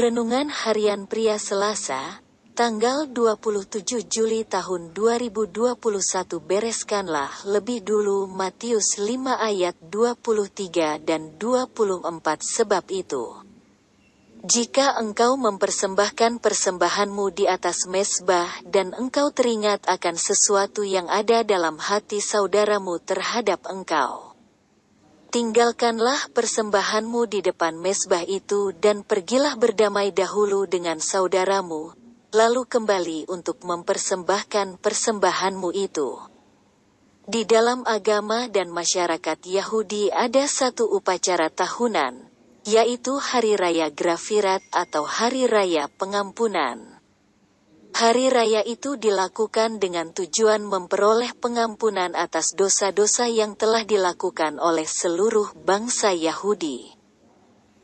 Renungan Harian Pria Selasa, tanggal 27 Juli tahun 2021 bereskanlah lebih dulu Matius 5 ayat 23 dan 24 sebab itu. Jika engkau mempersembahkan persembahanmu di atas mesbah dan engkau teringat akan sesuatu yang ada dalam hati saudaramu terhadap engkau. Tinggalkanlah persembahanmu di depan mesbah itu dan pergilah berdamai dahulu dengan saudaramu, lalu kembali untuk mempersembahkan persembahanmu itu. Di dalam agama dan masyarakat Yahudi ada satu upacara tahunan, yaitu Hari Raya Grafirat atau Hari Raya Pengampunan. Hari raya itu dilakukan dengan tujuan memperoleh pengampunan atas dosa-dosa yang telah dilakukan oleh seluruh bangsa Yahudi.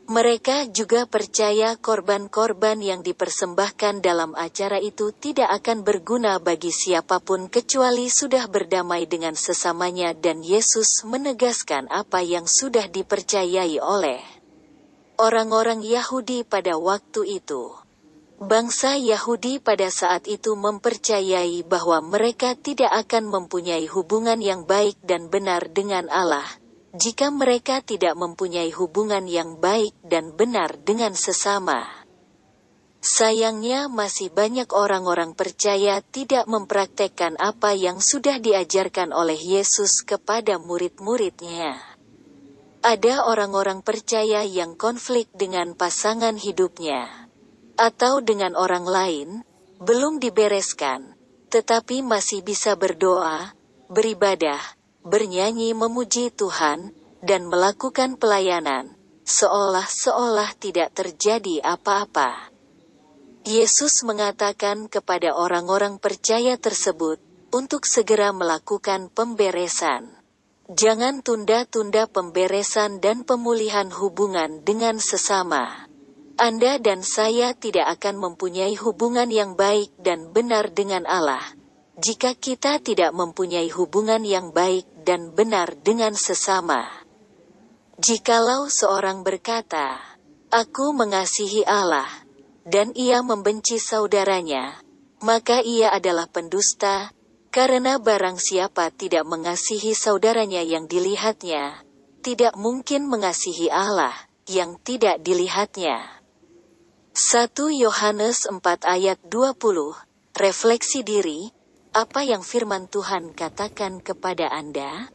Mereka juga percaya korban-korban yang dipersembahkan dalam acara itu tidak akan berguna bagi siapa pun kecuali sudah berdamai dengan sesamanya dan Yesus menegaskan apa yang sudah dipercayai oleh orang-orang Yahudi pada waktu itu. Bangsa Yahudi pada saat itu mempercayai bahwa mereka tidak akan mempunyai hubungan yang baik dan benar dengan Allah, jika mereka tidak mempunyai hubungan yang baik dan benar dengan sesama. Sayangnya masih banyak orang-orang percaya tidak mempraktekkan apa yang sudah diajarkan oleh Yesus kepada murid-muridnya. Ada orang-orang percaya yang konflik dengan pasangan hidupnya atau dengan orang lain, belum dibereskan, tetapi masih bisa berdoa, beribadah, bernyanyi memuji Tuhan, dan melakukan pelayanan, seolah-seolah tidak terjadi apa-apa. Yesus mengatakan kepada orang-orang percaya tersebut, untuk segera melakukan pemberesan. Jangan tunda-tunda pemberesan dan pemulihan hubungan dengan sesama. Anda dan saya tidak akan mempunyai hubungan yang baik dan benar dengan Allah, jika kita tidak mempunyai hubungan yang baik dan benar dengan sesama. Jikalau seorang berkata, "Aku mengasihi Allah," dan ia membenci saudaranya, maka ia adalah pendusta, karena barang siapa tidak mengasihi saudaranya yang dilihatnya, tidak mungkin mengasihi Allah yang tidak dilihatnya. 1 Yohanes 4 ayat 20, refleksi diri, apa yang firman Tuhan katakan kepada Anda?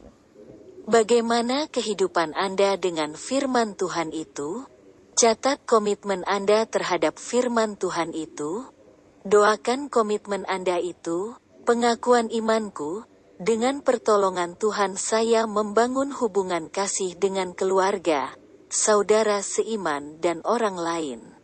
Bagaimana kehidupan Anda dengan firman Tuhan itu? Catat komitmen Anda terhadap firman Tuhan itu. Doakan komitmen Anda itu, pengakuan imanku, dengan pertolongan Tuhan saya membangun hubungan kasih dengan keluarga, saudara seiman dan orang lain.